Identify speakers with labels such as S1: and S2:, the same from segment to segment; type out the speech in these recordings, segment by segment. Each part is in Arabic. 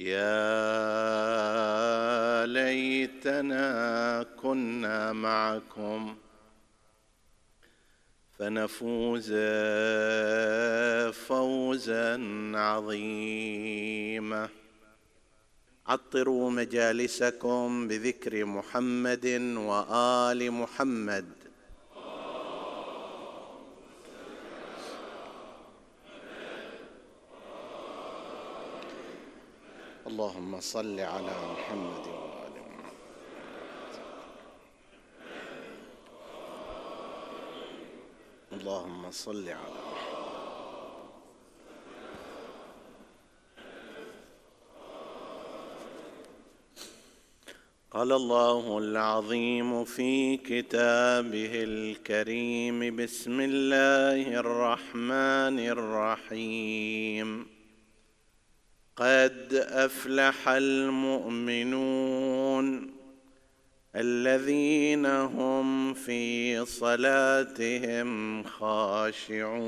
S1: يا ليتنا كنا معكم فنفوز فوزا عظيما. عطروا مجالسكم بذكر محمد وآل محمد. اللهم صل على محمد وآل محمد. اللهم صل على محمد. قال الله العظيم في كتابه الكريم بسم الله الرحمن الرحيم. قد أفلح المؤمنون الذين هم في صلاتهم خاشعون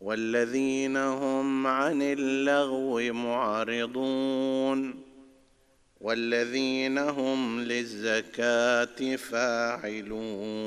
S1: والذين هم عن اللغو معرضون والذين هم للزكاة فاعلون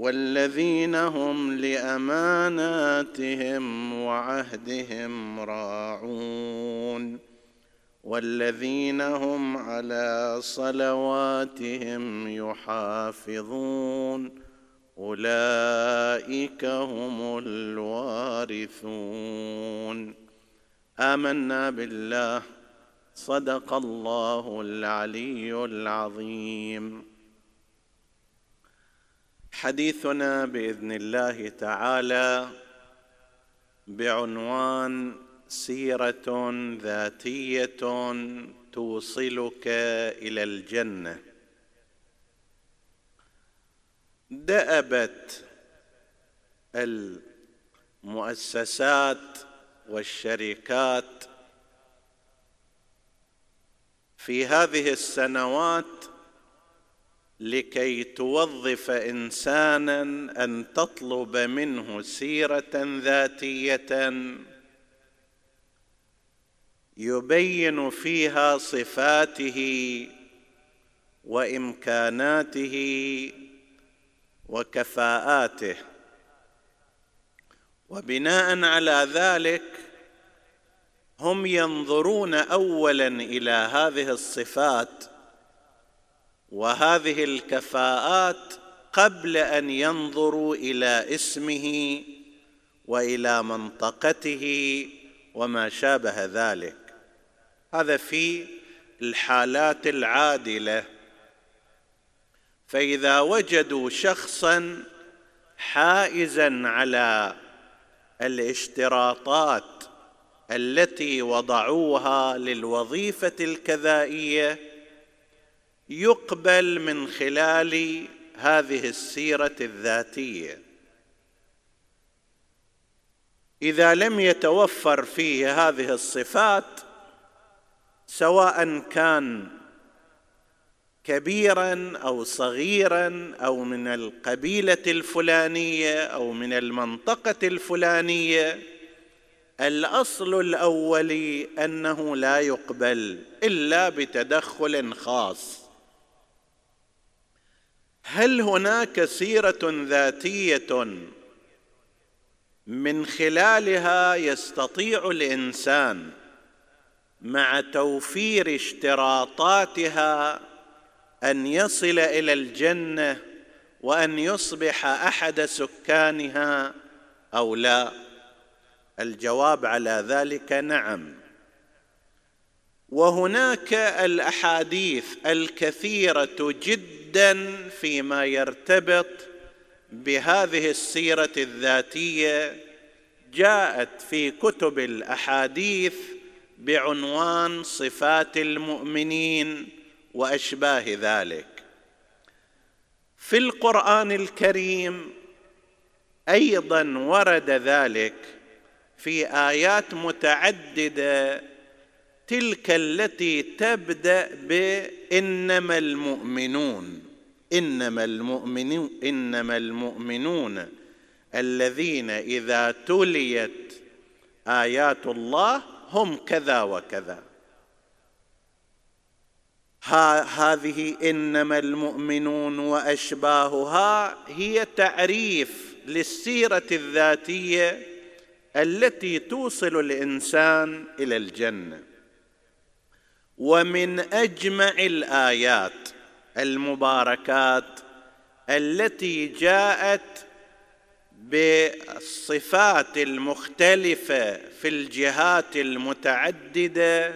S1: والذين هم لأماناتهم وعهدهم راعون والذين هم على صلواتهم يحافظون أولئك هم الوارثون. آمنا بالله. صدق الله العلي العظيم. حديثنا بإذن الله تعالى بعنوان سيرة ذاتية توصلك إلى الجنة. دأبت المؤسسات والشركات في هذه السنوات لكي توظف إنسانا أن تطلب منه سيرة ذاتية. يبين فيها صفاته وإمكاناته وكفاءاته. وبناء على ذلك هم ينظرون اولا إلى هذه الصفات وهذه الكفاءات قبل أن ينظروا إلى اسمه وإلى منطقته وما شابه ذلك. هذا في الحالات العادلة. فإذا وجدوا شخصا حائزا على الاشتراطات التي وضعوها للوظيفة الكذائية يقبل من خلال هذه السيرة الذاتية. إذا لم يتوفر فيه هذه الصفات سواء كان كبيرا أو صغيرا أو من القبيلة الفلانية أو من المنطقة الفلانية الأصل الاولي أنه لا يقبل إلا بتدخل خاص. هل هناك سيرة ذاتية من خلالها يستطيع الإنسان مع توفير اشتراطاتها أن يصل إلى الجنة وأن يصبح أحد سكانها أو لا؟ الجواب على ذلك نعم. وهناك الأحاديث الكثيرة جدا فيما يرتبط بهذه السيرة الذاتية جاءت في كتب الأحاديث بعنوان صفات المؤمنين وأشباه ذلك. في القرآن الكريم أيضا ورد ذلك في آيات متعددة تلك التي تبدأ بانما المؤمنون إنما المؤمنون إنما المؤمنون الذين إذا تليت آيات الله هم كذا وكذا. ها هذه إنما المؤمنون وأشباهها هي تعريف للسيرة الذاتية التي توصل الإنسان إلى الجنة. ومن أجمع الآيات المباركات التي جاءت بالصفات المختلفة في الجهات المتعددة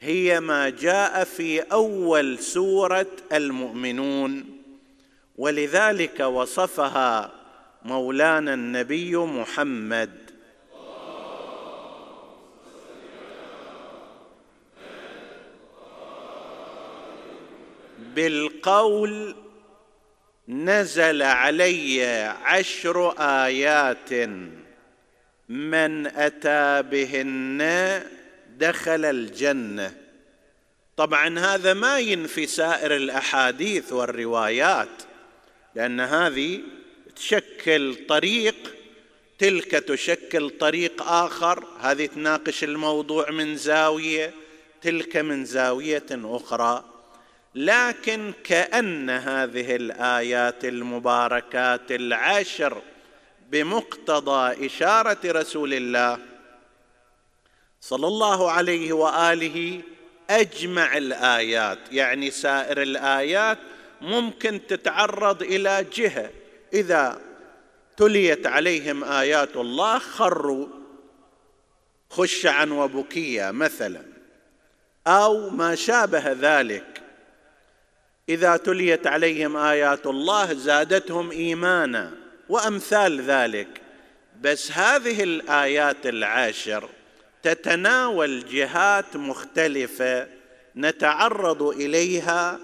S1: هي ما جاء في أول سورة المؤمنون. ولذلك وصفها مولانا النبي محمد بالقول نزل علي عشر آيات من أتى بهن دخل الجنة. طبعا هذا ما ينفي سائر الأحاديث والروايات لأن هذه تشكل طريق تلك تشكل طريق آخر. هذه تناقش الموضوع من زاوية تلك من زاوية أخرى. لكن كأن هذه الآيات المباركات العشر بمقتضى إشارة رسول الله صلى الله عليه وآله أجمع الآيات يعني سائر الآيات ممكن تتعرض إلى جهة. إذا تليت عليهم آيات الله خروا خشعا وبكيا مثلا أو ما شابه ذلك. إذا تليت عليهم آيات الله زادتهم إيمانا وأمثال ذلك. بس هذه الآيات العاشر تتناول جهات مختلفة نتعرض إليها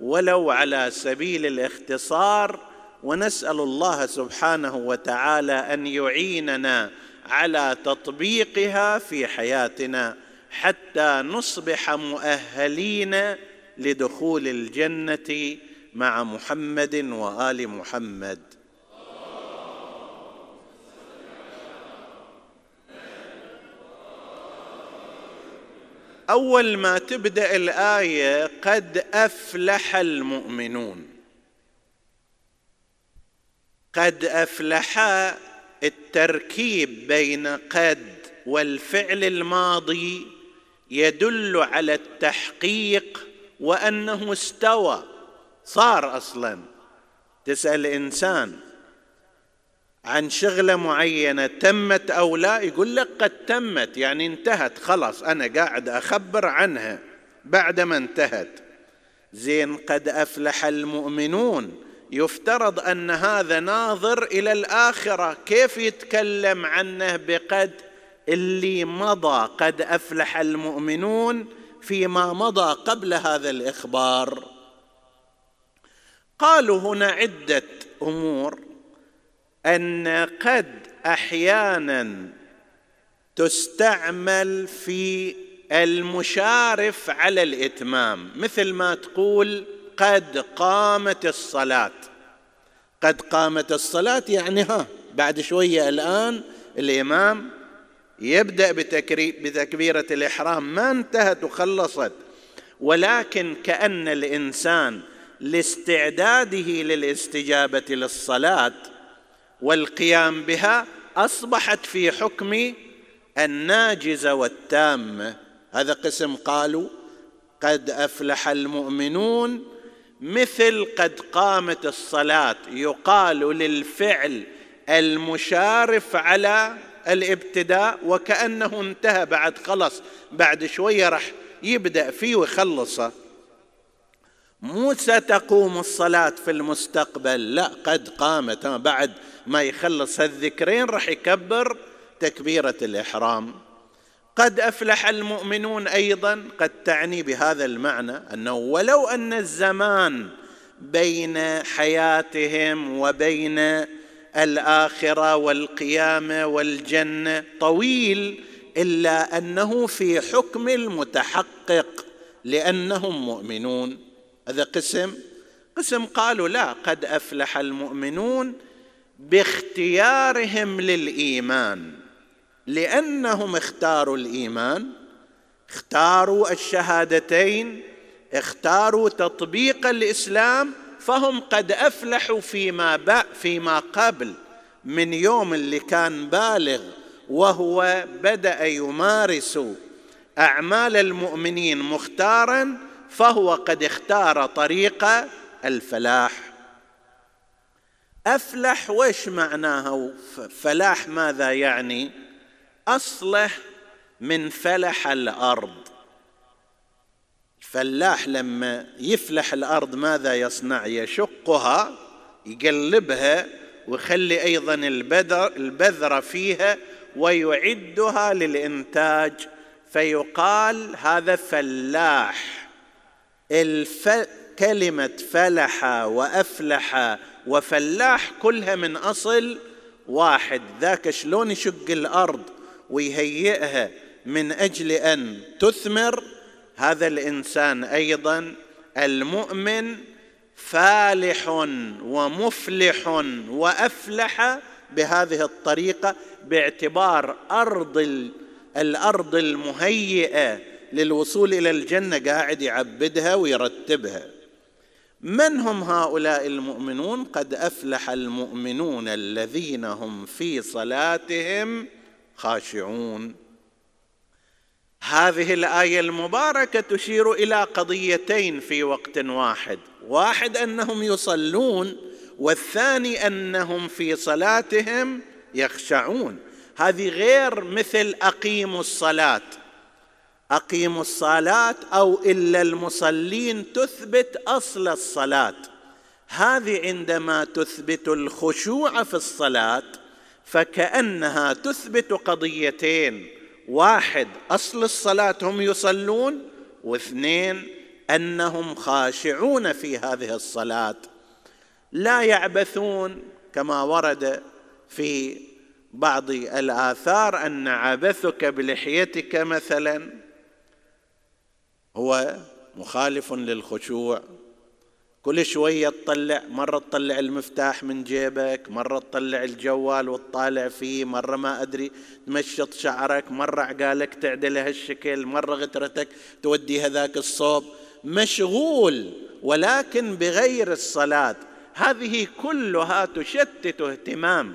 S1: ولو على سبيل الاختصار ونسأل الله سبحانه وتعالى أن يعيننا على تطبيقها في حياتنا حتى نصبح مؤهلين لدخول الجنة مع محمد وآل محمد. أول ما تبدأ الآية قد أفلح المؤمنون. قد أفلح التركيب بين قد والفعل الماضي يدل على التحقيق وأنه استوى صار أصلا. تسأل إنسان عن شغلة معينة تمت أو لا يقول لك قد تمت يعني انتهت خلاص أنا قاعد أخبر عنها بعدما انتهت. زين قد أفلح المؤمنون. يفترض أن هذا ناظر إلى الآخرة. كيف يتكلم عنه بقد اللي مضى؟ قد أفلح المؤمنون فيما مضى قبل هذا الإخبار. قالوا هنا عدة أمور أن قد أحيانا تستعمل في المشارف على الإتمام مثل ما تقول قد قامت الصلاة. قد قامت الصلاة يعني ها بعد شوية الآن الإمام يبدأ بتكبيرة الإحرام. ما انتهت وخلصت. ولكن كأن الإنسان لاستعداده للاستجابة للصلاة والقيام بها أصبحت في حكم الناجزه والتامه هذا قسم قالوا قد أفلح المؤمنون مثل قد قامت الصلاة. يقال للفعل المشارف على الابتداء وكأنه انتهى بعد خلص بعد شوية راح يبدأ فيه ويخلصه مو ستقوم الصلاة في المستقبل؟ لا قد قامت. بعد ما يخلص هالذكرين راح يكبر تكبيرة الإحرام. قد أفلح المؤمنون أيضا. قد تعني بهذا المعنى أنه ولو أن الزمان بين حياتهم وبين الآخرة والقيامة والجنة. طويل إلا أنه في حكم المتحقق لأنهم مؤمنون. هذا قسم. قسم قالوا لا قد أفلح المؤمنون باختيارهم للإيمان. لأنهم اختاروا الإيمان اختاروا الشهادتين اختاروا تطبيق الإسلام فهم قد أفلحوا فيما فيما قبل من يوم اللي كان بالغ وهو بدأ يمارس أعمال المؤمنين مختارا فهو قد اختار طريق الفلاح. أفلح وش معناها فلاح ماذا يعني؟ أصله من فلح الأرض. الفلاح لما يفلح الأرض ماذا يصنع؟ يشقها يقلبها ويخلي أيضا البذر البذرة فيها ويعدها للإنتاج. فيقال هذا فلاح. الف... كلمة فلح وأفلح وفلاح كلها من أصل واحد. ذاك شلون يشق الأرض ويهيئها من أجل أن تثمر هذا الإنسان أيضا المؤمن فالح ومفلح وأفلح بهذه الطريقة باعتبار أرض الأرض المهيئة للوصول إلى الجنة قاعد يعبدها ويرتبها. من هم هؤلاء المؤمنون؟ قد أفلح المؤمنون الذين هم في صلاتهم خاشعون. هذه الآية المباركة تشير إلى قضيتين في وقت واحد. واحد أنهم يصلون والثاني أنهم في صلاتهم يخشعون. هذه غير مثل أقيموا الصلاة. أقيموا الصلاة أو إلا المصلين تثبت أصل الصلاة. هذه عندما تثبت الخشوع في الصلاة فكأنها تثبت قضيتين. واحد أصل الصلاة هم يصلون واثنين أنهم خاشعون في هذه الصلاة. لا يعبثون كما ورد في بعض الآثار أن عبثك بلحيتك مثلا هو مخالف للخشوع. كل شوية تطلع مرة تطلع المفتاح من جيبك مرة تطلع الجوال وتطالع فيه مرة ما أدري تمشط شعرك مرة عقالك تعدل هالشكل مرة غترتك تودي هذاك الصوب. مشغول ولكن بغير الصلاة. هذه كلها تشتت اهتمام.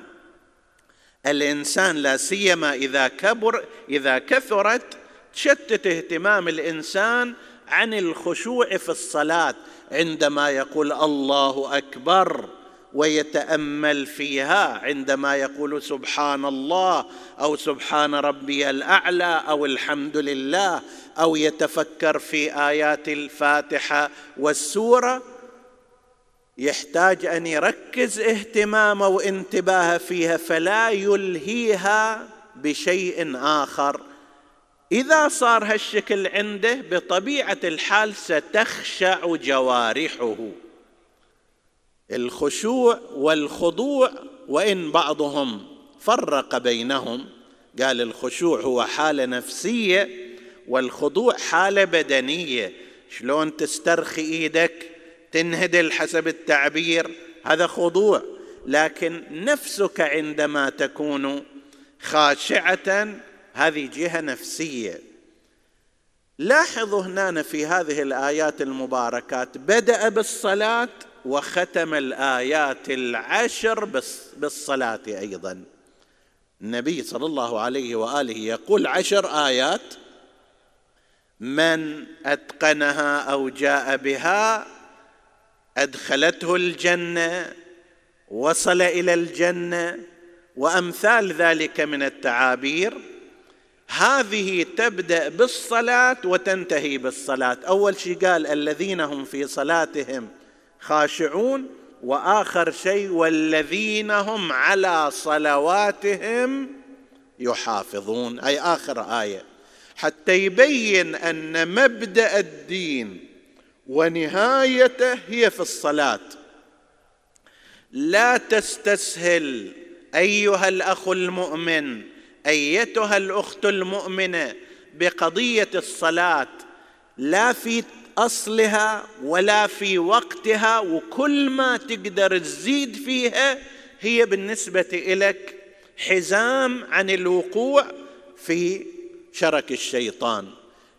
S1: الإنسان لا سيما إذا كبر إذا كثرت تشتت اهتمام الإنسان عن الخشوع في الصلاة. عندما يقول الله أكبر ويتأمل فيها عندما يقول سبحان الله أو سبحان ربي الأعلى أو الحمد لله أو يتفكر في آيات الفاتحة والسورة يحتاج أن يركز اهتمامه وانتباهه فيها فلا يلهيها بشيء آخر. إذا صار هالشكل عنده بطبيعة الحال ستخشع جوارحه. الخشوع والخضوع وإن بعضهم فرق بينهم قال الخشوع هو حالة نفسية والخضوع حالة بدنية. شلون تسترخي إيدك تنهدل حسب التعبير هذا خضوع. لكن نفسك عندما تكون خاشعة هذه جهة نفسية. لاحظوا هنا في هذه الآيات المباركات بدأ بالصلاة وختم الآيات العشر بالصلاة أيضا. النبي صلى الله عليه وآله يقول عشر آيات من أتقنها أو جاء بها أدخلته الجنة وصل إلى الجنة وأمثال ذلك من التعابير. هذه تبدأ بالصلاة وتنتهي بالصلاة. أول شيء قال الذين هم في صلاتهم خاشعون وآخر شيء والذين هم على صلواتهم يحافظون. أي آخر آية. حتى يبين أن مبدأ الدين ونهايته هي في الصلاة. لا تستسهل أيها الأخ المؤمن أيتها الأخت المؤمنة بقضية الصلاة لا في أصلها ولا في وقتها وكل ما تقدر تزيد فيها هي بالنسبة لك حزام عن الوقوع في شرك الشيطان.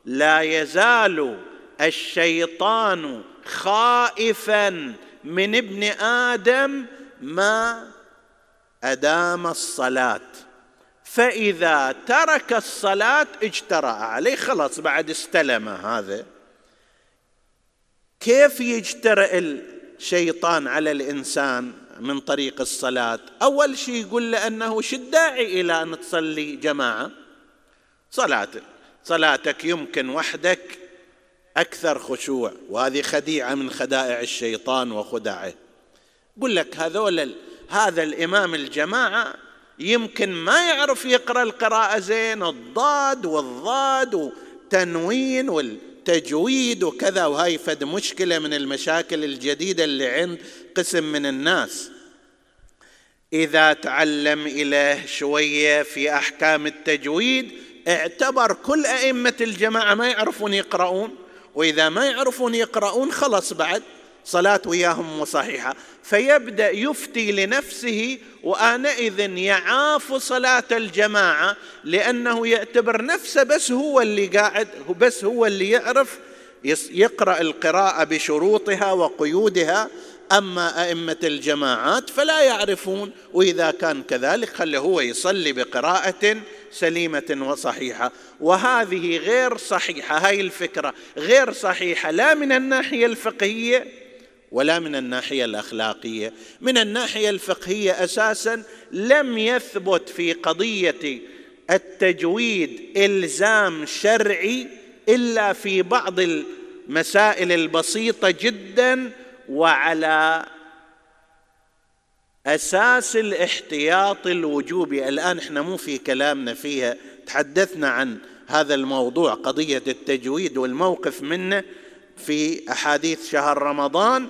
S1: لا يزال الشيطان خائفا من ابن آدم ما أدام الصلاة. فإذا ترك الصلاة اجترأ عليه. خلاص بعد استلم هذا. كيف يجترئ الشيطان على الإنسان من طريق الصلاة؟ أول شيء يقول له أنه شو الداعي إلى أن تصلي جماعة؟ صلاتك صلاتك يمكن وحدك أكثر خشوع. وهذه خديعة من خدائع الشيطان وخدعه يقول لك هذول هذا الإمام الجماعة يمكن ما يعرف يقرأ القراءة زين الضاد والضاد وتنوين والتجويد وكذا وهاي فد مشكلة من المشاكل الجديدة اللي عند قسم من الناس. إذا تعلم اله شوية في أحكام التجويد اعتبر كل أئمة الجماعة ما يعرفون يقرؤون وإذا ما يعرفون يقرؤون خلص بعد. صلاة وياهم صحيحة. فيبدأ يفتي لنفسه وآنئذ يعاف صلاة الجماعة لأنه يعتبر نفسه بس هو اللي قاعد بس هو اللي يعرف يقرأ القراءة بشروطها وقيودها. أما أئمة الجماعات فلا يعرفون وإذا كان كذلك خله هو يصلي بقراءة سليمة وصحيحة. وهذه غير صحيحة هاي الفكرة. غير صحيحة لا من الناحية الفقهية. ولا من الناحية الأخلاقية. من الناحية الفقهية أساسا لم يثبت في قضية التجويد إلزام شرعي إلا في بعض المسائل البسيطة جدا وعلى أساس الاحتياط الوجوبي. الآن إحنا مو في كلامنا فيها. تحدثنا عن هذا الموضوع قضية التجويد والموقف منه. في أحاديث شهر رمضان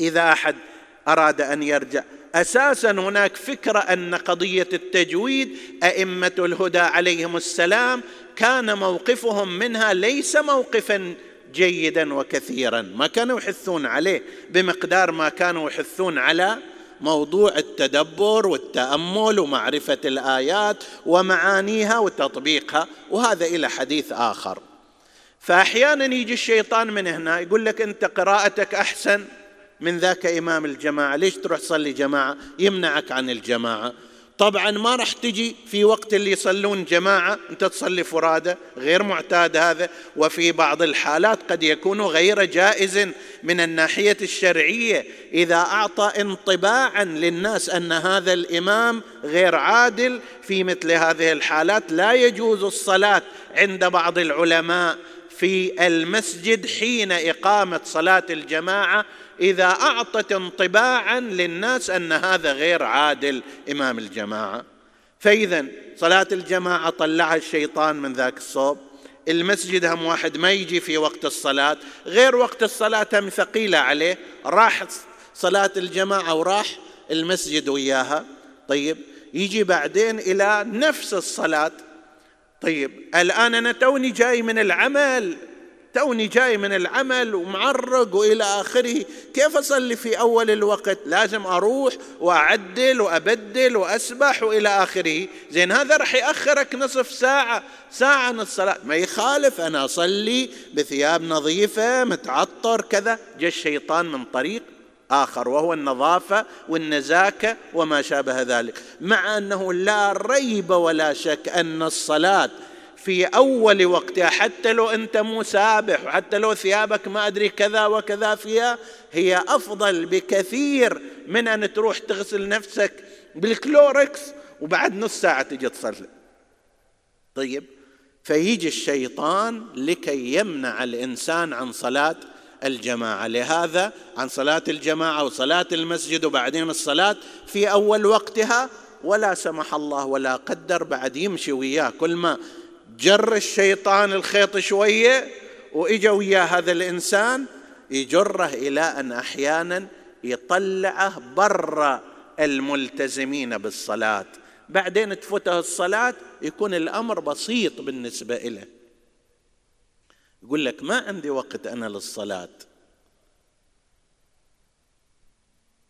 S1: إذا أحد أراد أن يرجع. أساسا هناك فكرة أن قضية التجويد أئمة الهدى عليهم السلام كان موقفهم منها ليس موقفا جيدا وكثيرا. ما كانوا يحثون عليه بمقدار ما كانوا يحثون على موضوع التدبر والتأمل ومعرفة الآيات ومعانيها وتطبيقها وهذا إلى حديث آخر. فأحيانا يجي الشيطان من هنا يقول لك أنت قراءتك أحسن من ذاك إمام الجماعة. ليش تروح تصلي جماعة؟ يمنعك عن الجماعة. طبعا ما راح تجي في وقت اللي يصلون جماعة. أنت تصلي فرادى غير معتاد هذا وفي بعض الحالات قد يكون غير جائز من الناحية الشرعية. إذا أعطى انطباعا للناس أن هذا الإمام غير عادل في مثل هذه الحالات لا يجوز الصلاة عند بعض العلماء. في المسجد حين إقامة صلاة الجماعة إذا أعطت انطباعا للناس أن هذا غير عادل إمام الجماعة. فاذا صلاة الجماعة طلعها الشيطان من ذاك الصوب. المسجد هم واحد ما يجي في وقت الصلاة. غير وقت الصلاة هم ثقيلة عليه. راح صلاة الجماعة وراح المسجد وياها. طيب يجي بعدين إلى نفس الصلاة. طيب الآن أنا توني جاي من العمل توني جاي من العمل ومعرق وإلى آخره. كيف أصلي في أول الوقت؟ لازم أروح وأعدل وأبدل وأسبح وإلى آخره. زين هذا راح يأخرك نصف ساعة ساعة عن الصلاه ما يخالف أنا أصلي بثياب نظيفة متعطر كذا. جاء الشيطان من طريق آخر وهو النظافة والنزاكة وما شابه ذلك. مع أنه لا ريب ولا شك أن الصلاة في أول وقتها حتى لو أنت مو سابح وحتى لو ثيابك ما أدري كذا وكذا فيها هي أفضل بكثير من أن تروح تغسل نفسك بالكلوركس وبعد نص ساعة تجي تصلي. طيب فيجي الشيطان لكي يمنع الإنسان عن صلاة الجماعة. لهذا عن صلاة الجماعة وصلاة المسجد وبعدين الصلاة في أول وقتها ولا سمح الله ولا قدر بعد يمشي وياه. كل ما جر الشيطان الخيط شوية وإجا وياه هذا الإنسان يجره إلى أن أحيانا يطلعه برا الملتزمين بالصلاة. بعدين تفوته الصلاة يكون الأمر بسيط بالنسبة له يقول لك ما عندي وقت أنا للصلاة.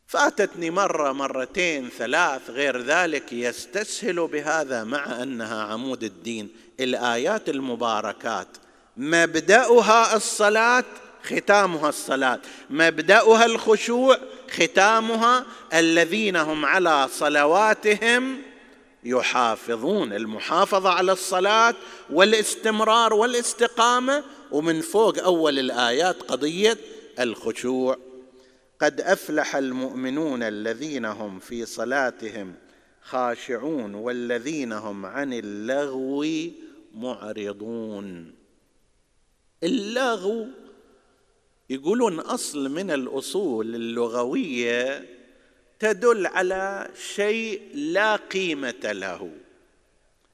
S1: فاتتني مرة مرتين ثلاث غير ذلك يستسهل بهذا مع أنها عمود الدين. الآيات المباركات مبدأها الصلاة ختامها الصلاة. مبدأها الخشوع ختامها. الذين هم على صلواتهم يحافظون. المحافظة على الصلاة والاستمرار والاستقامة ومن فوق أول الآيات قضية الخشوع. قد أفلح المؤمنون الذين هم في صلاتهم خاشعون والذين هم عن اللغو معرضون. اللغو يقولون أصل من الأصول اللغوية تدل على شيء لا قيمة له.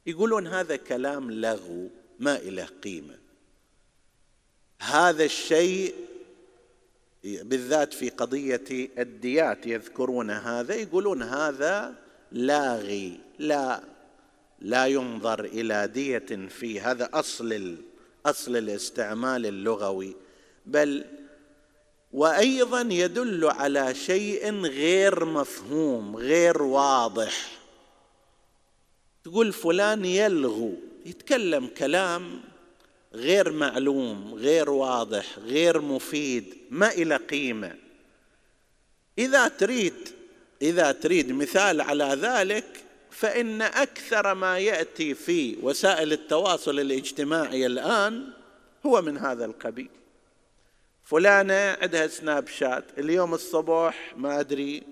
S1: يقولون هذا كلام لغو ما له قيمة. هذا الشيء بالذات في قضية الديات يذكرون هذا يقولون هذا لاغي لا لا ينظر إلى دية فيه هذا أصل أصل الاستعمال اللغوي بل وأيضا يدل على شيء غير مفهوم غير واضح. تقول فلان يلغو يتكلم كلام غير معلوم غير واضح غير مفيد ما إلى قيمة. إذا تريد إذا تريد مثال على ذلك فإن أكثر ما يأتي في وسائل التواصل الاجتماعي الآن هو من هذا القبيل. فلانة عندها سناب شات اليوم الصبح ما أدري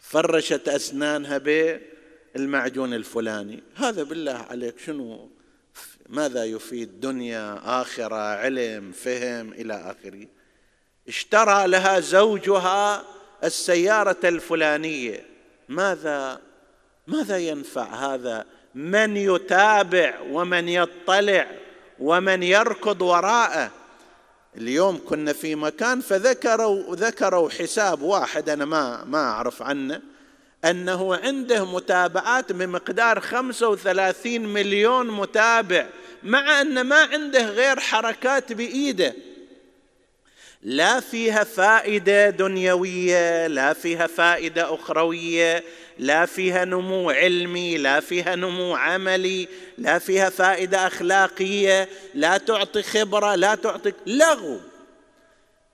S1: فرشت أسنانها بالمعجون الفلاني. هذا بالله عليك شنو ماذا يفيد دنيا آخرة علم فهم إلى آخره. اشترى لها زوجها السيارة الفلانية. ماذا ماذا ينفع هذا؟ من يتابع ومن يطلع ومن يركض وراءه. اليوم كنا في مكان فذكروا ذكروا حساب واحد أنا ما ما أعرف عنه أنه عنده متابعات بمقدار 35 مليون متابع. مع أن ما عنده غير حركات بإيده. لا فيها فائدة دنيوية لا فيها فائدة أخروية لا فيها نمو علمي لا فيها نمو عملي لا فيها فائدة أخلاقية لا تعطي خبرة لا تعطي لغو.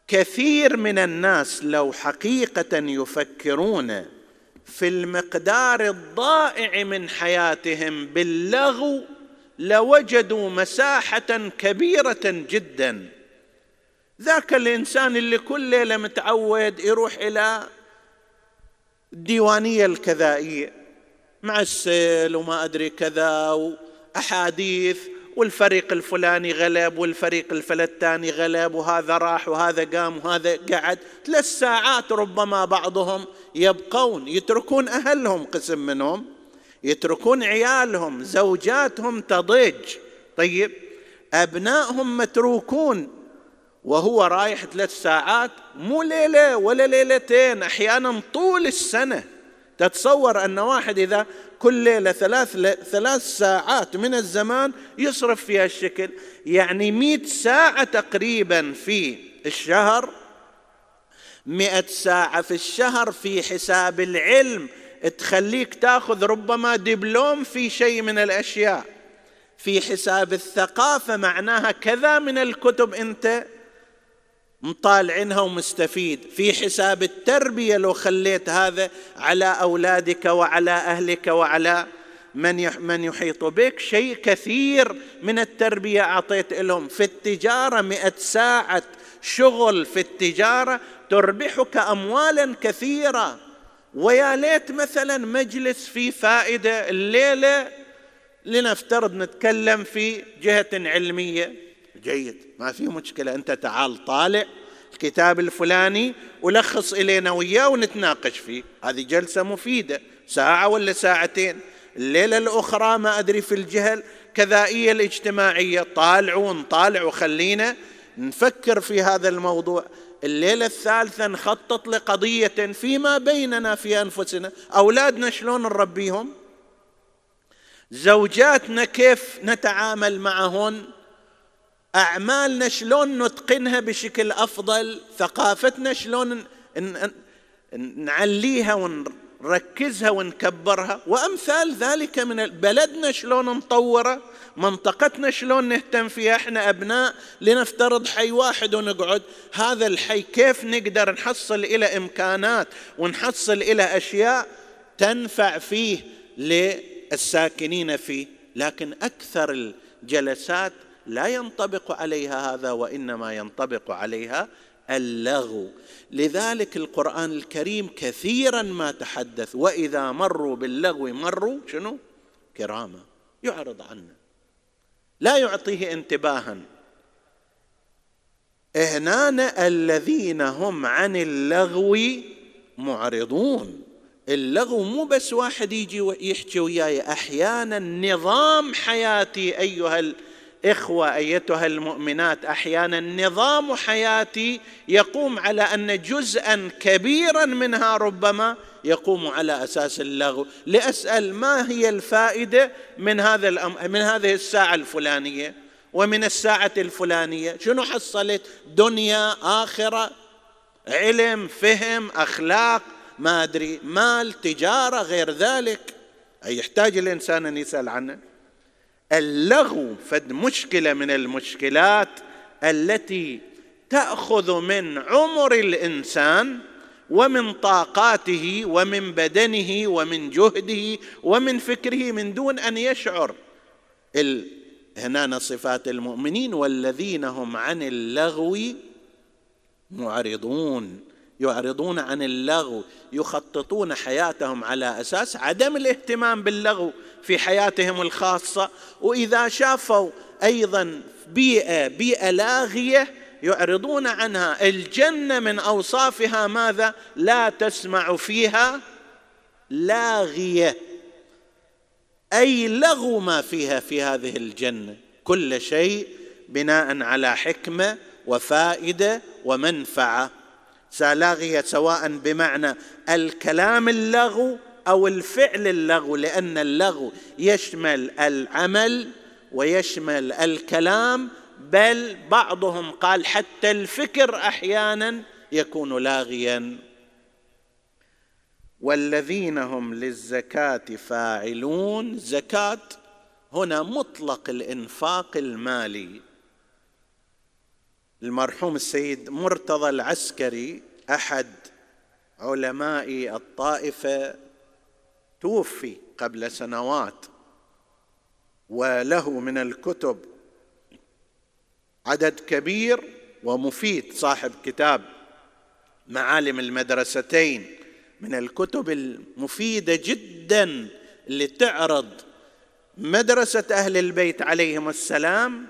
S1: كثير من الناس لو حقيقة يفكرون في المقدار الضائع من حياتهم باللغو لوجدوا مساحة كبيرة جدا. ذاك الإنسان اللي كل ليلة متعود يروح إلى الديوانيه الكذائية مع السيل وما أدري كذا وأحاديث والفريق الفلاني غلب والفريق الفلتاني غلب وهذا راح وهذا قام وهذا قعد. ثلاث ساعات ربما بعضهم يبقون يتركون أهلهم قسم منهم. يتركون عيالهم زوجاتهم تضج. طيب أبنائهم متروكون وهو رايح ثلاث ساعات مو ليلة ولا ليلتين أحيانا طول السنة. تتصور أن واحد إذا كل ليلة ثلاث, ثلاث ساعات من الزمان يصرف فيها الشكل. يعني مئة ساعة تقريبا في الشهر مئة ساعة في الشهر في حساب العلم. تخليك تاخذ ربما دبلوم في شيء من الأشياء. في حساب الثقافة معناها كذا من الكتب أنت مطالعنها ومستفيد. في حساب التربية لو خليت هذا على أولادك وعلى أهلك وعلى من من يحيط بك شيء كثير من التربية أعطيت لهم. في التجارة مئة ساعة شغل في التجارة تربحك اموالا كثيرة. ويا ليت مثلا مجلس فيه فائدة الليلة لنفترض نتكلم في جهة علمية. جيد. ما في مشكلة. أنت تعال طالع الكتاب الفلاني ولخص إلينا وياه ونتناقش فيه. هذه جلسة مفيدة. ساعة ولا ساعتين. الليلة الأخرى ما أدري في الجهه الكذائيه الاجتماعية. طالعوا نطالع وخلينا نفكر في هذا الموضوع. الليلة الثالثة نخطط لقضية فيما بيننا في أنفسنا. أولادنا شلون نربيهم؟ زوجاتنا كيف نتعامل معهن؟ أعمالنا شلون نتقنها بشكل أفضل؟ ثقافتنا شلون نعليها ونركزها ونكبرها. وأمثال ذلك من بلدنا شلون نطوره منطقتنا شلون نهتم فيها. إحنا أبناء لنفترض حي واحد ونقعد. هذا الحي كيف نقدر نحصل إلى إمكانات ونحصل إلى أشياء تنفع فيه للساكنين فيه. لكن أكثر الجلسات لا ينطبق عليها هذا وإنما ينطبق عليها اللغو لذلك القرآن الكريم كثيرا ما تحدث وإذا مروا باللغو مروا شنو؟ كراما يعرض عنه. لا يعطيه انتباها. هنا الذين هم عن اللغو معرضون. اللغو مو بس واحد يجي يحكي وياي أحيانا نظام حياتي أيها الاخوه أيتها المؤمنات أحيانا نظام حياتي يقوم على أن جزءا كبيرا منها ربما يقوم على أساس اللغو. لأسأل ما هي الفائدة من هذا الأم... من هذه الساعة الفلانية؟ ومن الساعة الفلانية؟ شنو حصلت؟ دنيا آخرة علم فهم أخلاق ما أدري مال تجارة غير ذلك. أي يحتاج الإنسان أن يسأل عنه؟ اللغو فد مشكلة من المشكلات التي تأخذ من عمر الإنسان ومن طاقاته ومن بدنه ومن جهده ومن فكره من دون أن يشعر. هنا صفات المؤمنين والذين هم عن اللغو معرضون. يعرضون عن اللغو يخططون حياتهم على أساس عدم الاهتمام باللغو. في حياتهم الخاصة وإذا شافوا أيضا بيئة بيئة لاغية يعرضون عنها الجنة من أوصافها ماذا؟ لا تسمع فيها لاغية. أي لغو ما فيها في هذه الجنة. كل شيء بناء على حكمة وفائدة ومنفعة. لاغيه سواء بمعنى الكلام اللغو أو الفعل اللغو لأن اللغو يشمل العمل ويشمل الكلام بل بعضهم قال حتى الفكر أحيانا يكون لاغيا. والذين هم للزكاة فاعلون زكاة هنا مطلق الإنفاق المالي. المرحوم السيد مرتضى العسكري أحد علماء الطائفة توفي قبل سنوات وله من الكتب عدد كبير ومفيد صاحب كتاب معالم المدرستين من الكتب المفيدة جدا اللي تعرض مدرسة أهل البيت عليهم السلام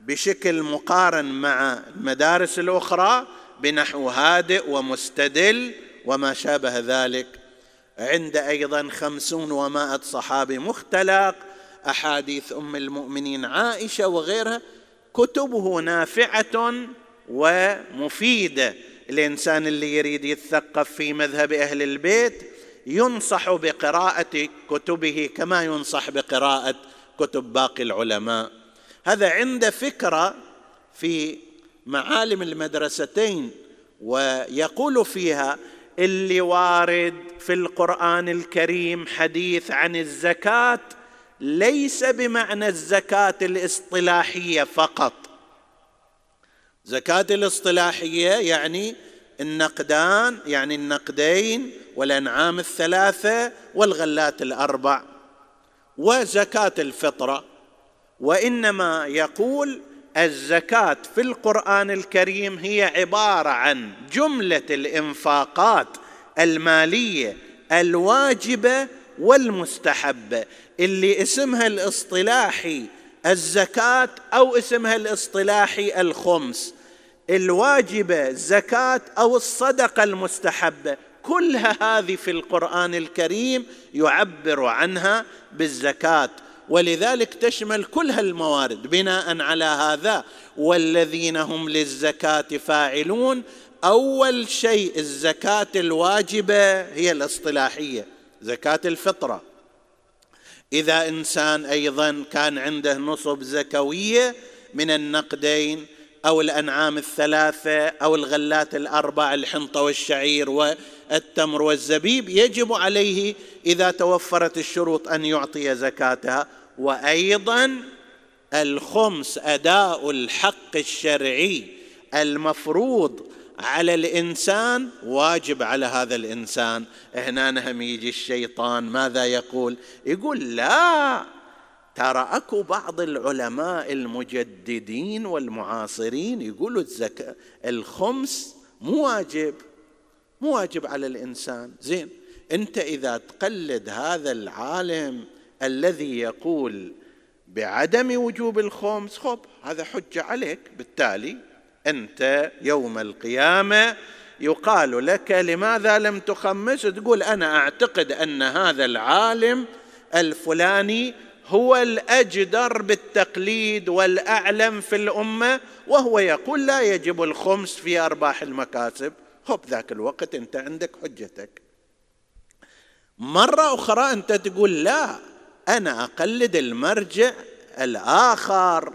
S1: بشكل مقارن مع المدارس الأخرى بنحو هادئ ومستدل وما شابه ذلك عند أيضا خمسون ومائة صحابي مختلق أحاديث أم المؤمنين عائشة وغيرها كتبه نافعة ومفيدة. الإنسان اللي يريد يتثقف في مذهب أهل البيت ينصح بقراءة كتبه كما ينصح بقراءة كتب باقي العلماء. هذا عند فكرة في معالم المدرستين ويقول فيها اللي وارد في القرآن الكريم حديث عن الزكاة ليس بمعنى الزكاة الاصطلاحية فقط. زكاة الاصطلاحية يعني النقدان يعني النقدين والأنعام الثلاثة والغلات الأربع وزكاة الفطرة وإنما يقول الزكاة في القرآن الكريم هي عبارة عن جملة الإنفاقات المالية الواجبة والمستحبة. اللي اسمها الاصطلاحي الزكاة أو اسمها الاصطلاحي الخمس. الواجبة الزكاة أو الصدقة المستحبة. كلها هذه في القرآن الكريم يعبر عنها بالزكاة. ولذلك تشمل كل هالموارد بناء على هذا والذين هم للزكاة فاعلون أول شيء الزكاة الواجبة هي الاصطلاحية زكاة الفطرة. إذا إنسان أيضا كان عنده نصب زكوية من النقدين أو الأنعام الثلاثة أو الغلات الأربع الحنطة والشعير والتمر والزبيب يجب عليه إذا توفرت الشروط أن يعطي زكاتها. وأيضا الخمس أداء الحق الشرعي المفروض على الإنسان واجب على هذا الإنسان. هنا نهم يجي الشيطان ماذا يقول؟ يقول لا ترى أكو بعض العلماء المجددين والمعاصرين يقولوا الزكاه الخمس مو واجب مو واجب على الإنسان. زين أنت إذا تقلد هذا العالم الذي يقول بعدم وجوب الخمس خب هذا حجه عليك. بالتالي أنت يوم القيامة يقال لك لماذا لم تخمس؟ تقول أنا أعتقد أن هذا العالم الفلاني هو الأجدر بالتقليد والأعلم في الأمة وهو يقول لا يجب الخمس في أرباح المكاسب. خب ذاك الوقت أنت عندك حجتك. مرة أخرى أنت تقول لا أنا أقلد المرجع الآخر.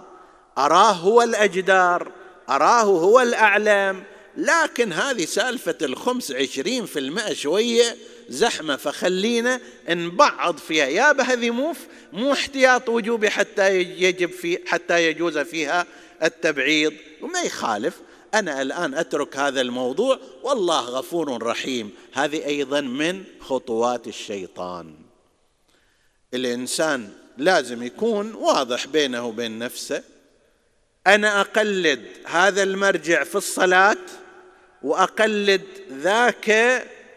S1: أراه هو الاجدر أراه هو الاعلم لكن هذه سالفة الخمس عشرين في المئة شوية زحمة فخلينا نبعض فيها. يا هذه مو مو احتياط وجوبي حتى يجب في حتى يجوز فيها التبعيض. وما يخالف أنا الآن أترك هذا الموضوع. والله غفور رحيم. هذه أيضا من خطوات الشيطان. الإنسان لازم يكون واضح بينه وبين نفسه. أنا أقلد هذا المرجع في الصلاة وأقلد ذاك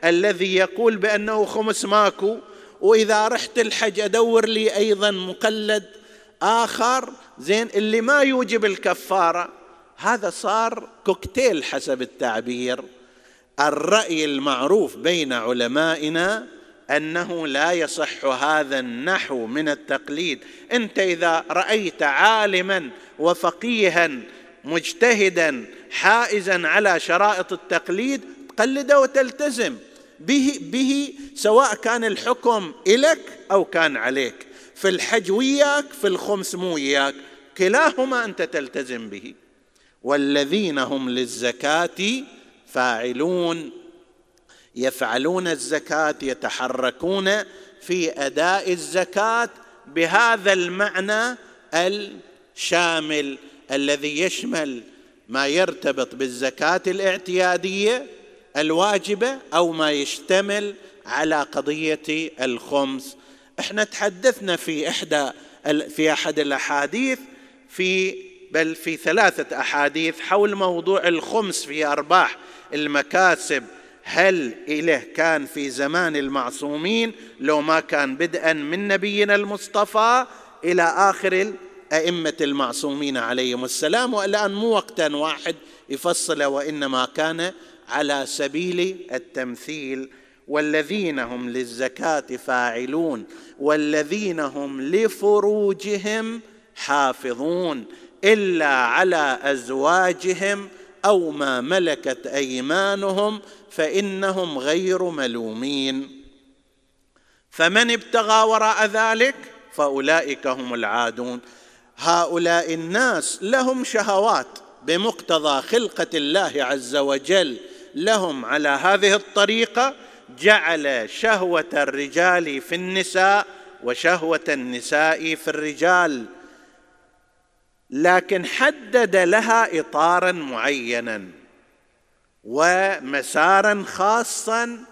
S1: الذي يقول بأنه خمس ماكو وإذا رحت الحج أدور لي أيضا مقلد آخر. زين اللي ما يوجب الكفارة هذا صار كوكتيل حسب التعبير. الرأي المعروف بين علمائنا أنه لا يصح هذا النحو من التقليد. أنت إذا رأيت عالما وفقيها مجتهدا حائزا على شرائط التقليد تقلده وتلتزم. به به سواء كان الحكم إلك أو كان عليك. في الحج وياك في الخمس مو وياك. كلاهما أنت تلتزم به. والذين هم للزكاة فاعلون. يفعلون الزكاة يتحركون في أداء الزكاة بهذا المعنى الشامل الذي يشمل ما يرتبط بالزكاة الاعتيادية الواجبة أو ما يشتمل على قضية الخمس. إحنا تحدثنا في إحدى في أحد الأحاديث في بل في ثلاثة أحاديث حول موضوع الخمس في أرباح المكاسب هل إله كان في زمان المعصومين لو ما كان بدءا من نبينا المصطفى إلى آخر الأئمة المعصومين عليهم السلام؟ والآن مو وقتا واحد يفصل وإنما كان على سبيل التمثيل. والذين هم للزكاة فاعلون والذين هم لفروجهم حافظون إلا على أزواجهم أو ما ملكت أيمانهم فإنهم غير ملومين. فمن ابتغى وراء ذلك فأولئك هم العادون. هؤلاء الناس لهم شهوات بمقتضى خلقة الله عز وجل. لهم على هذه الطريقة جعل شهوة الرجال في النساء وشهوة النساء في الرجال. لكن حدد لها اطارا معينا ومسارا خاصا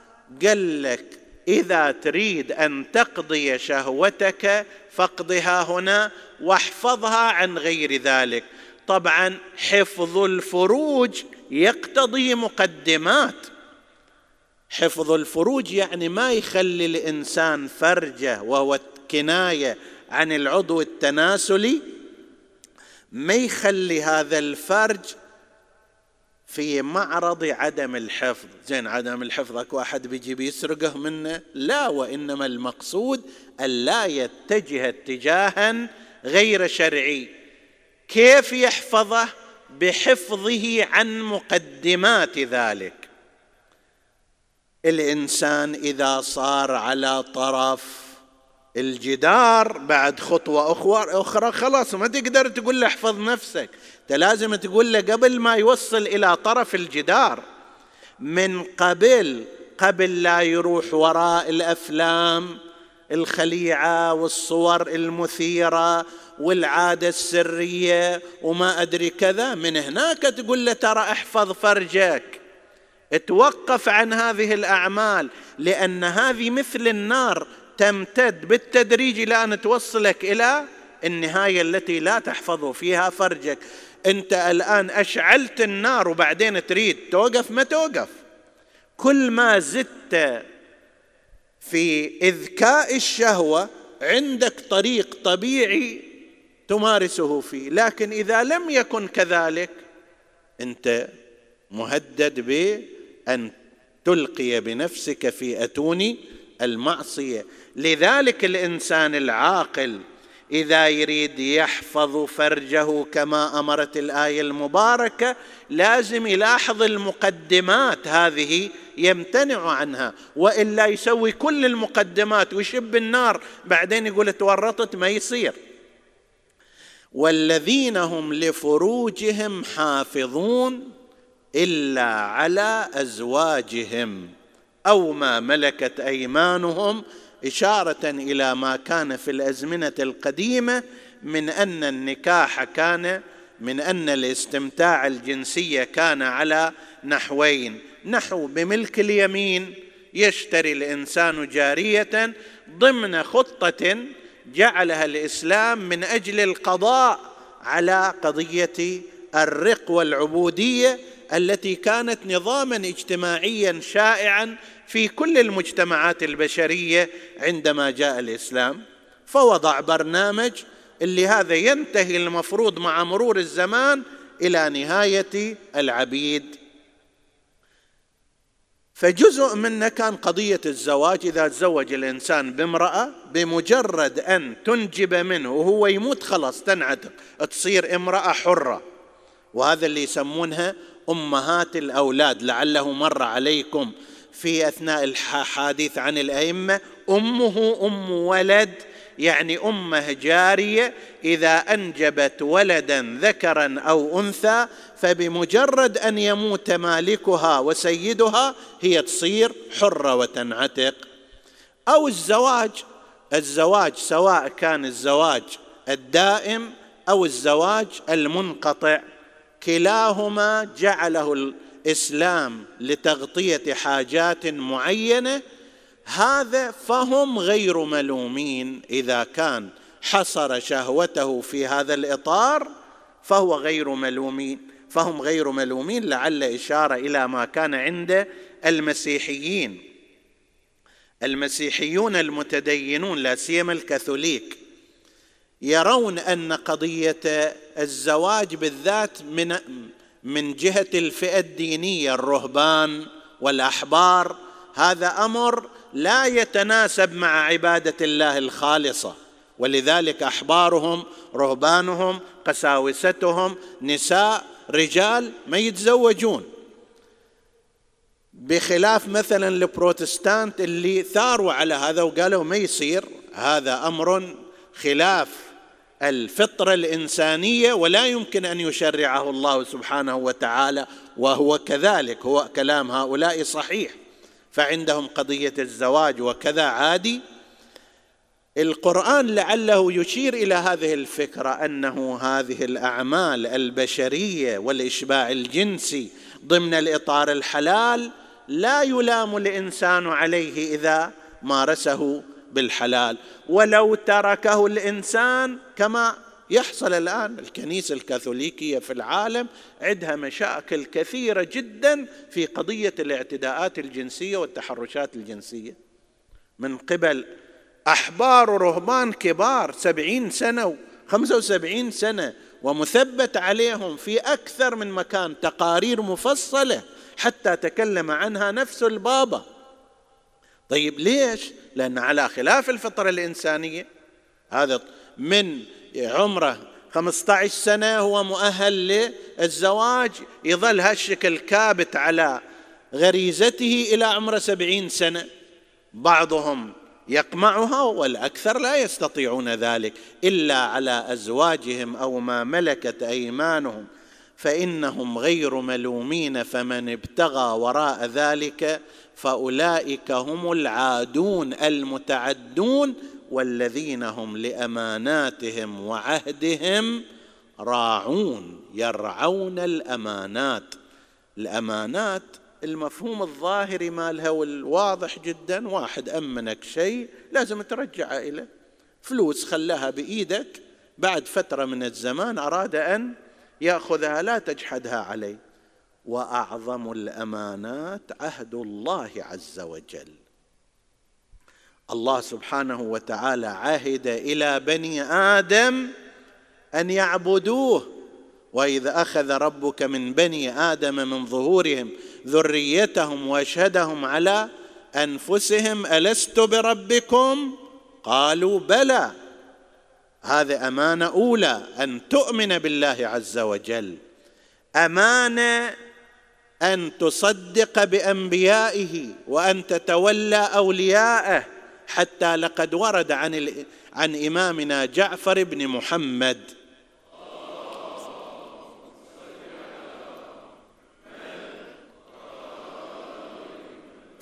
S1: قال لك إذا تريد أن تقضي شهوتك فاقضها هنا واحفظها عن غير ذلك. طبعا حفظ الفروج يقتضي مقدمات. حفظ الفروج يعني ما يخلي الإنسان فرجة وهو كناية عن العضو التناسلي. ما يخلي هذا الفرج في معرض عدم الحفظ. زين عدم الحفظ أكو واحد بيجي بيسرقه منه؟ لا وإنما المقصود الا يتجه اتجاها غير شرعي. كيف يحفظه؟ بحفظه عن مقدمات ذلك. الإنسان إذا صار على طرف الجدار بعد خطوة أخرى خلاص ما تقدر تقول له احفظ نفسك. أنت لازم تقول له قبل ما يوصل إلى طرف الجدار من قبل قبل لا يروح وراء الأفلام الخليعة والصور المثيرة والعادة السرية وما أدري كذا من هناك تقول له ترى احفظ فرجك. توقف عن هذه الأعمال لأن هذه مثل النار تمتد بالتدريج إلى أن توصلك إلى النهاية التي لا تحفظ فيها فرجك. أنت الآن أشعلت النار وبعدين تريد. توقف ما توقف. كل ما زدت في إذكاء الشهوة عندك طريق طبيعي تمارسه فيه. لكن إذا لم يكن كذلك أنت مهدد بأن تلقي بنفسك في أتون المعصية. لذلك الإنسان العاقل إذا يريد يحفظ فرجه كما أمرت الآية المباركة لازم يلاحظ المقدمات هذه يمتنع عنها. وإلا يسوي كل المقدمات ويشب النار بعدين يقول تورطت ما يصير. والذين هم لفروجهم حافظون إلا على أزواجهم. أو ما ملكت أيمانهم إشارة إلى ما كان في الأزمنة القديمة من أن النكاح كان من أن الاستمتاع الجنسي كان على نحوين. نحو بملك اليمين يشتري الإنسان جارية ضمن خطة جعلها الإسلام من أجل القضاء على قضية الرق والعبودية التي كانت نظاما اجتماعيا شائعا في كل المجتمعات البشرية عندما جاء الإسلام فوضع برنامج اللي هذا ينتهي المفروض مع مرور الزمان إلى نهاية العبيد. فجزء منه كان قضية الزواج إذا تزوج الإنسان بامرأة بمجرد أن تنجب منه وهو يموت خلاص تنعتق تصير امرأة حرة. وهذا اللي يسمونها أمهات الأولاد لعله مر عليكم. في أثناء الحديث عن الأئمة أمه أم ولد يعني أمه جارية إذا أنجبت ولدا ذكرا أو أنثى فبمجرد أن يموت مالكها وسيدها هي تصير حرة وتنعتق. أو الزواج الزواج سواء كان الزواج الدائم أو الزواج المنقطع كلاهما جعله الإسلام لتغطية حاجات معينة هذا فهم غير ملومين. إذا كان حصر شهوته في هذا الإطار فهو غير ملومين. فهم غير ملومين لعل إشارة إلى ما كان عند المسيحيين. المسيحيون المتدينون لا سيما الكاثوليك يرون أن قضية الزواج بالذات من من جهة الفئة الدينية الرهبان والأحبار هذا أمر لا يتناسب مع عبادة الله الخالصة. ولذلك أحبارهم رهبانهم قساوستهم نساء رجال ما يتزوجون. بخلاف مثلا البروتستانت اللي ثاروا على هذا وقالوا ما يصير هذا أمر خلاف. الفطرة الإنسانية ولا يمكن أن يشرعه الله سبحانه وتعالى وهو كذلك هو كلام هؤلاء صحيح. فعندهم قضية الزواج وكذا عادي. القرآن لعله يشير إلى هذه الفكرة أنه هذه الأعمال البشرية والإشباع الجنسي ضمن الإطار الحلال لا يلام الإنسان عليه إذا مارسه بالحلال. ولو تركه الإنسان كما يحصل الآن الكنيسة الكاثوليكية في العالم عندها مشاكل كثيرة جدا في قضية الاعتداءات الجنسية والتحرشات الجنسية. من قبل أحبار ورهبان كبار سبعين سنة وخمسه وسبعين سنة ومثبت عليهم في أكثر من مكان تقارير مفصلة حتى تكلم عنها نفس البابا. طيب ليش؟ لأن على خلاف الفطرة الإنسانية هذا من عمره 15 سنة هو مؤهل للزواج يظل هالشكل كابت على غريزته إلى عمر سبعين سنة. بعضهم يقمعها والأكثر لا يستطيعون ذلك إلا على أزواجهم أو ما ملكت أيمانهم. فإنهم غير ملومين فمن ابتغى وراء ذلك فأولئك هم العادون المتعدون والذين هم لأماناتهم وعهدهم راعون يرعون الأمانات. الأمانات المفهوم الظاهري مالها والواضح جدا واحد أمنك شيء لازم ترجعه إليه. فلوس خلاها بإيدك بعد فترة من الزمان أراد أن ياخذها لا تجحدها عليه وأعظم الأمانات عهد الله عز وجل. الله سبحانه وتعالى عهد إلى بني آدم أن يعبدوه. واذا أخذ ربك من بني آدم من ظهورهم ذريتهم وأشهدهم على أنفسهم ألست بربكم؟ قالوا بلى. هذه أمانة أولى أن تؤمن بالله عز وجل. أمانة أن تصدق بأنبيائه وأن تتولى أولياءه حتى لقد ورد عن عن إمامنا جعفر بن محمد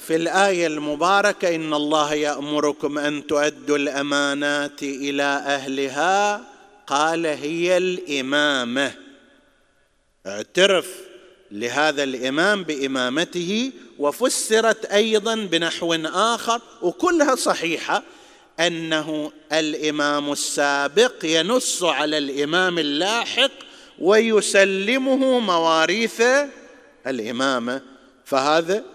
S1: في الآية المباركة إن الله يأمركم أن تؤدوا الأمانات إلى أهلها قال هي الإمامة. اعترف لهذا الإمام بإمامته وفسرت أيضا بنحو آخر وكلها صحيحة أنه الإمام السابق ينص على الإمام اللاحق ويسلمه مواريث الإمامة. فهذا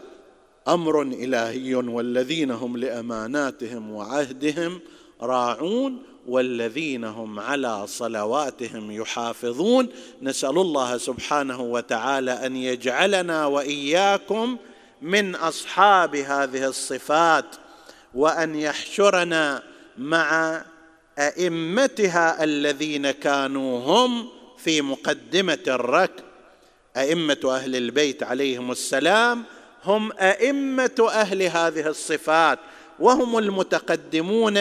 S1: أمر إلهي والذين هم لأماناتهم وعهدهم راعون والذين هم على صلواتهم يحافظون. نسأل الله سبحانه وتعالى أن يجعلنا وإياكم من أصحاب هذه الصفات وأن يحشرنا مع أئمتها الذين كانوا هم في مقدمة الركب. أئمة أهل البيت عليهم السلام هم أئمة أهل هذه الصفات وهم المتقدمون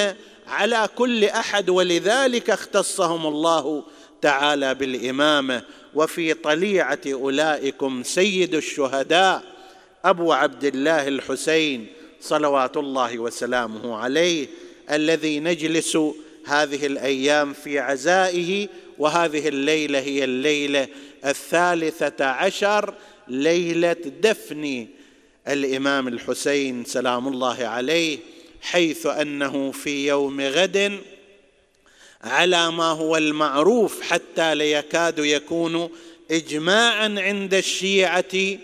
S1: على كل أحد ولذلك اختصهم الله تعالى بالإمامة. وفي طليعة أولئكم سيد الشهداء أبو عبد الله الحسين صلوات الله وسلامه عليه الذي نجلس هذه الأيام في عزائه وهذه الليلة هي الليلة الثالثة عشر ليلة دفن الإمام الحسين سلام الله عليه حيث أنه في يوم غد على ما هو المعروف حتى ليكاد يكون اجماعا عند الشيعة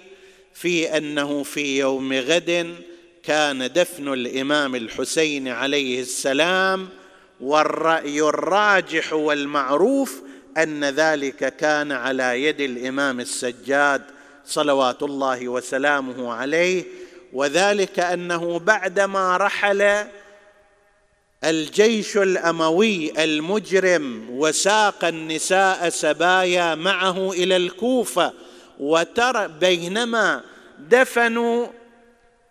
S1: في أنه في يوم غد كان دفن الإمام الحسين عليه السلام والرأي الراجح والمعروف أن ذلك كان على يد الإمام السجاد صلوات الله وسلامه عليه وذلك أنه بعدما رحل الجيش الأموي المجرم وساق النساء سبايا معه إلى الكوفة وترى بينما دفنوا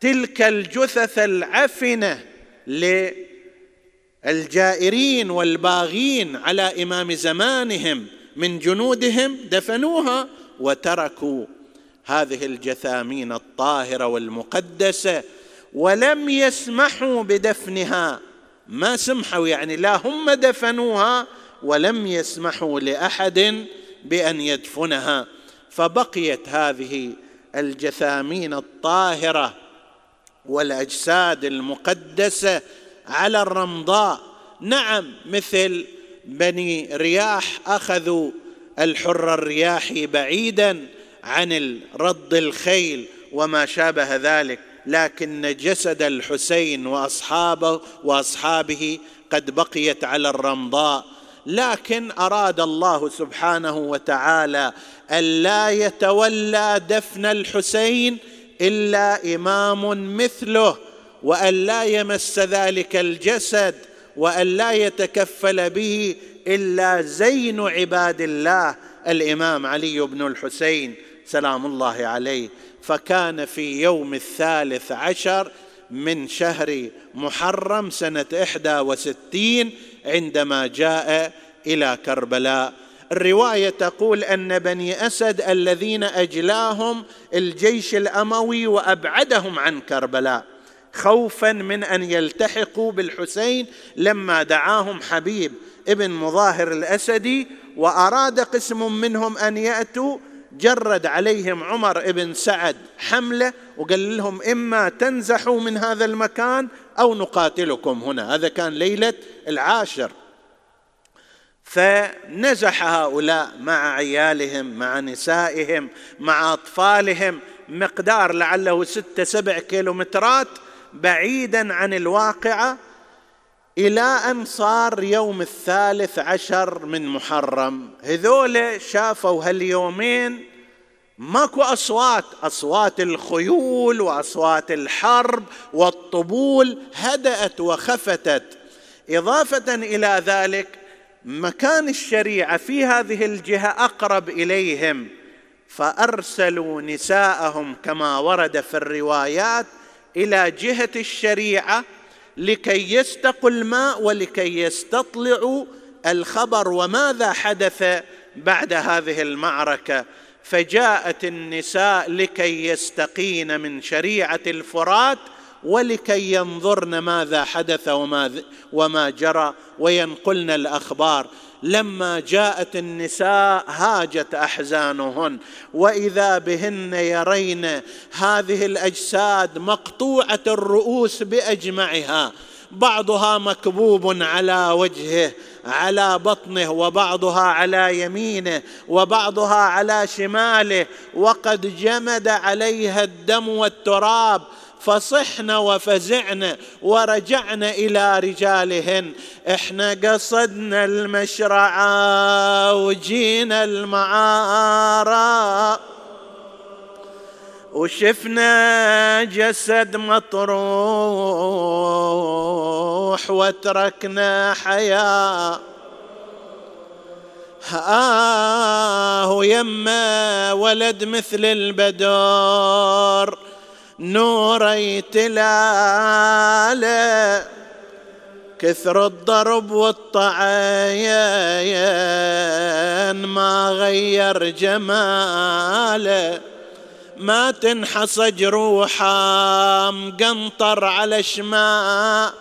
S1: تلك الجثث العفنة للجائرين والباغين على إمام زمانهم من جنودهم دفنوها وتركوا هذه الجثامين الطاهرة والمقدسة ولم يسمحوا بدفنها. ما سمحوا يعني لا هم دفنوها ولم يسمحوا لأحد بأن يدفنها. فبقيت هذه الجثامين الطاهرة والأجساد المقدسة على الرمضاء. نعم مثل بني رياح أخذوا الحر الرياحي بعيدا عن رد الخيل وما شابه ذلك لكن جسد الحسين واصحابه وأصحابه قد بقيت على الرمضاء. لكن أراد الله سبحانه وتعالى الا يتولى دفن الحسين إلا إمام مثله وأن لا يمس ذلك الجسد وأن لا يتكفل به إلا زين عباد الله الإمام علي بن الحسين. سلام الله عليه. فكان في يوم الثالث عشر من شهر محرم سنة إحدى وستين عندما جاء إلى كربلاء. الرواية تقول أن بني أسد الذين أجلاهم الجيش الأموي وأبعدهم عن كربلاء خوفا من أن يلتحقوا بالحسين لما دعاهم حبيب ابن مظاهر الأسدي وأراد قسم منهم أن يأتوا جرد عليهم عمر بن سعد حملة وقال لهم إما تنزحوا من هذا المكان أو نقاتلكم هنا. هذا كان ليلة العاشر. فنزح هؤلاء مع عيالهم مع نسائهم مع أطفالهم مقدار لعله ستة سبع كيلومترات بعيدا عن الواقعة. إلى أن صار يوم الثالث عشر من محرم. هذول شافوا هاليومين ماكو أصوات أصوات الخيول وأصوات الحرب والطبول هدأت وخفتت. إضافة إلى ذلك مكان الشريعة في هذه الجهة أقرب إليهم فأرسلوا نساءهم كما ورد في الروايات إلى جهة الشريعة لكي يستقوا الماء ولكي يستطلعوا الخبر وماذا حدث بعد هذه المعركة. فجاءت النساء لكي يستقين من شريعة الفرات ولكي ينظرن ماذا حدث وما, جرى وينقلن الأخبار. لما جاءت النساء هاجت أحزانهن وإذا بهن يرين هذه الأجساد مقطوعة الرؤوس بأجمعها بعضها مكبوب على وجهه على بطنه وبعضها على يمينه وبعضها على شماله وقد جمد عليها الدم والتراب فصحن وفزعن ورجعن إلى رجالهن. إحنا قصدنا المشرعه وجينا المعاره وشفنا جسد مطروح وتركنا حياة. آه يما ولد مثل البدر نوري تلاله كثر الضرب والطعين ما غير جماله. ما تنحص جروحه مقنطر على شماء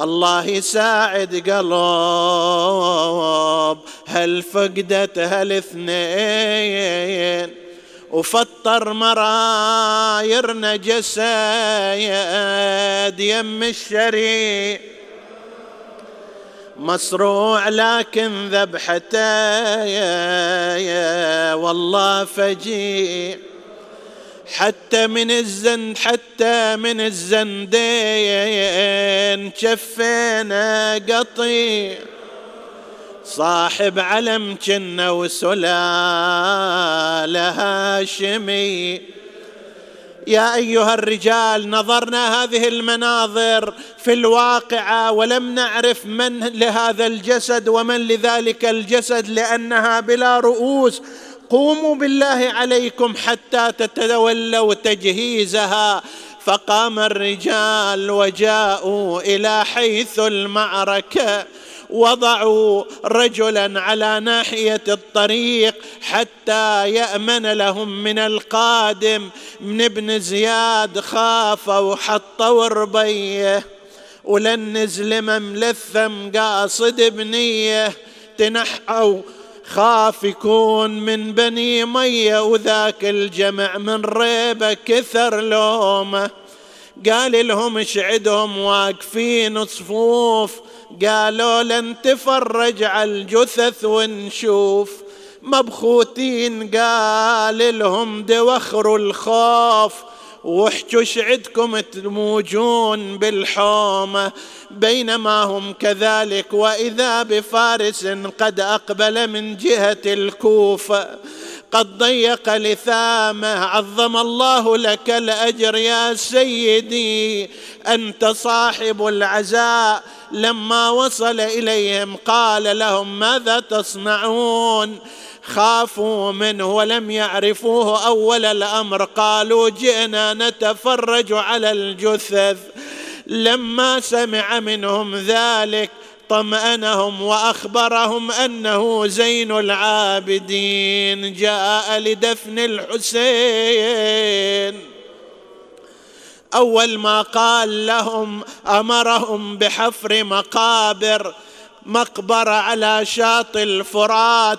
S1: الله يساعد قلب هل فقدت هالاثنين وفطر مرايرنا جسد يم الشريف مصروع لكن ذبحته يا والله فجيع. حتى من الزند حتى من الزندين شفينا قطيع. صاحب علم جنة وسلالة هاشمي يا أيها الرجال نظرنا هذه المناظر في الواقعة ولم نعرف من لهذا الجسد ومن لذلك الجسد لأنها بلا رؤوس. قوموا بالله عليكم حتى تتولوا تجهيزها. فقام الرجال وجاءوا إلى حيث المعركة. وضعوا رجلا على ناحية الطريق حتى يأمن لهم من القادم. من ابن زياد خافوا حطوا ربيه ولن نزل مملثم قاصد بنيه تنحوا خاف يكون من بني مية وذاك الجمع من ريبة كثر لومه. قال لهم اشعدهم واقفين صفوف. قالوا لن تفرج على الجثث ونشوف. مبخوتين قال لهم دوخروا الخوف. واحجوا شعدكم تموجون بالحومة بينما هم كذلك وإذا بفارس قد أقبل من جهة الكوفة. قد ضيق لثامه عظم الله لك الأجر يا سيدي. أنت صاحب العزاء. لما وصل إليهم قال لهم ماذا تصنعون؟ خافوا منه ولم يعرفوه أول الأمر. قالوا جئنا نتفرج على الجثث. لما سمع منهم ذلك طمأنهم وأخبرهم أنه زين العابدين. جاء لدفن الحسين. أول ما قال لهم أمرهم بحفر مقابر مقبرة على شاطئ الفرات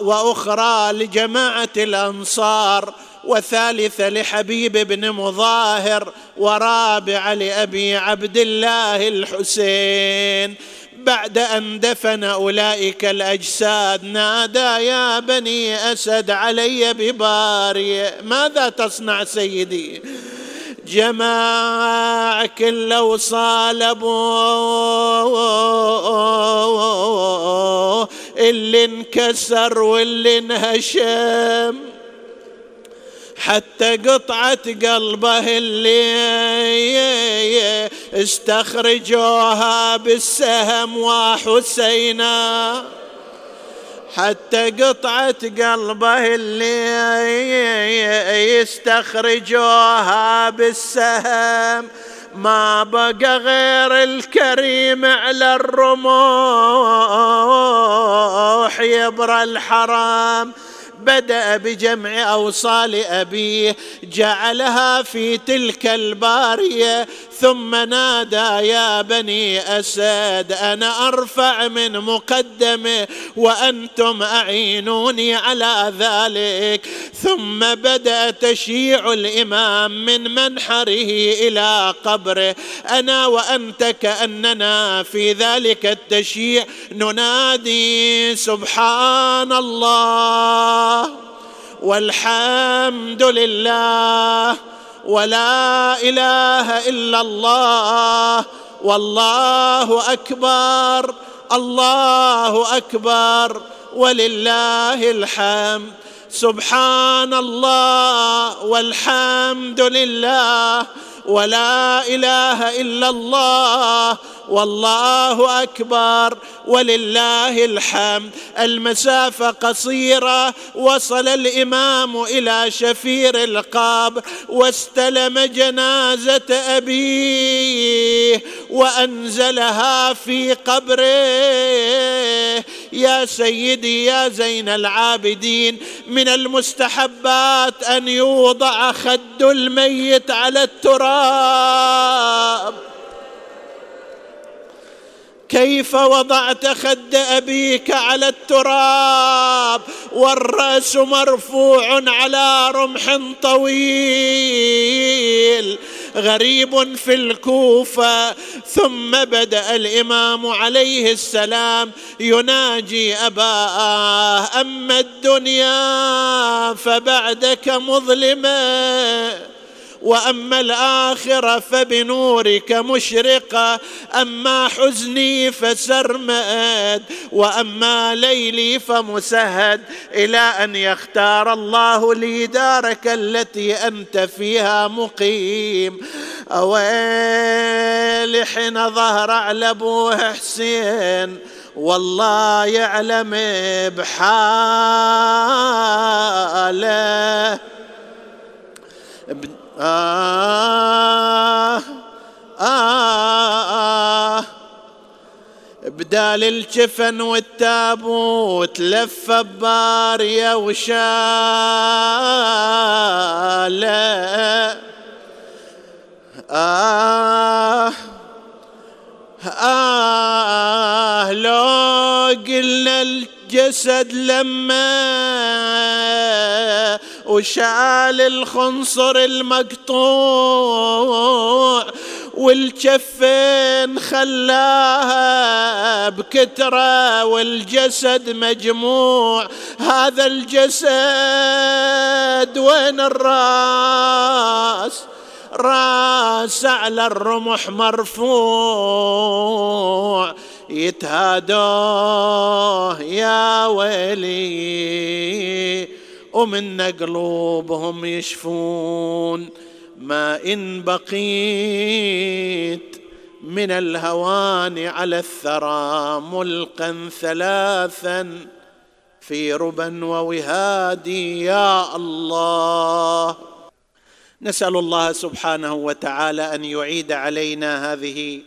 S1: وأخرى لجماعة الأنصار. وثالثه لحبيب بن مظاهر ورابعه لأبي عبد الله الحسين. بعد أن دفن أولئك الأجساد نادى يا بني أسد علي بباري. ماذا تصنع سيدي؟ جماعة كله صالبوا اللي انكسر واللي انهشم. حتى قطعة قلبه اللي استخرجوها بالسهم وحسينا. حتى قطعة قلبه اللي يستخرجوها بالسهم. ما بقى غير الكريم على الرموح يبرى الحرام. بدأ بجمع أوصال أبيه جعلها في تلك البارية ثم نادى يا بني اسد أنا أرفع من مقدمه وأنتم أعينوني على ذلك. ثم بدأ تشيع الإمام من منحره إلى قبره. أنا وأنت كأننا في ذلك التشييع ننادي سبحان الله والحمد لله. ولا إله إلا الله والله أكبر الله أكبر ولله الحمد. سبحان الله والحمد لله ولا إله إلا الله والله أكبر ولله الحمد. المسافه قصيره وصل الإمام إلى شفير القبر واستلم جنازة أبيه وأنزلها في قبره. يا سيدي يا زين العابدين من المستحبات أن يوضع خد الميت على التراب. كيف وضعت خد أبيك على التراب؟ والرأس مرفوع على رمح طويل. غريب في الكوفة ثم بدأ الإمام عليه السلام يناجي أباه أما الدنيا فبعدك مظلمة. وأما الآخرة فبنورك مشرقة أما حزني فسرمد وأما ليلي فمسهد إلى أن يختار الله لي دارك التي أنت فيها مقيم. أويل حين ظهر على ابوه حسين والله يعلم بحاله. آه آه آه بدال الجفن والتابوت لف بارية وشالة. آه آه لو قلنا الجسد لما وشال الخنصر المقطوع والجفين خلاها بكترة والجسد مجموع. هذا الجسد وين الراس؟ راس على الرمح مرفوع. يتهادوه يا ويلي ومن قلوبهم يشفون. ما إن بقيت من الهوان على الثرى ملقا ثلاثا في ربا ووهادي يا الله. نسأل الله سبحانه وتعالى أن يعيد علينا هذه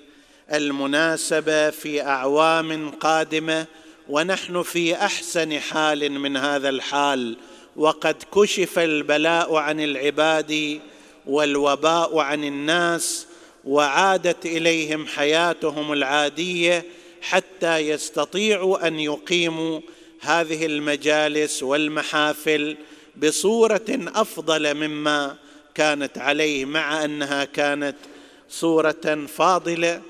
S1: المناسبة في أعوام قادمة ونحن في أحسن حال من هذا الحال. وقد كشف البلاء عن العباد والوباء عن الناس وعادت إليهم حياتهم العادية حتى يستطيعوا أن يقيموا هذه المجالس والمحافل بصورة أفضل مما كانت عليه مع أنها كانت صورة فاضلة.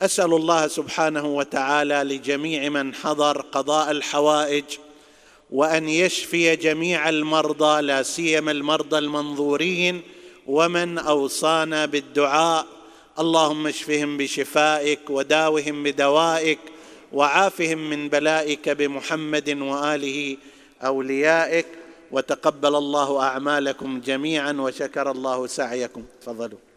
S1: أسأل الله سبحانه وتعالى لجميع من حضر قضاء الحوائج وأن يشفي جميع المرضى لا سيما المرضى المنظورين ومن أوصانا بالدعاء. اللهم اشفهم بشفائك وداوهم بدوائك وعافهم من بلائك بمحمد وآله أوليائك. وتقبل الله أعمالكم جميعا وشكر الله سعيكم. تفضلوا.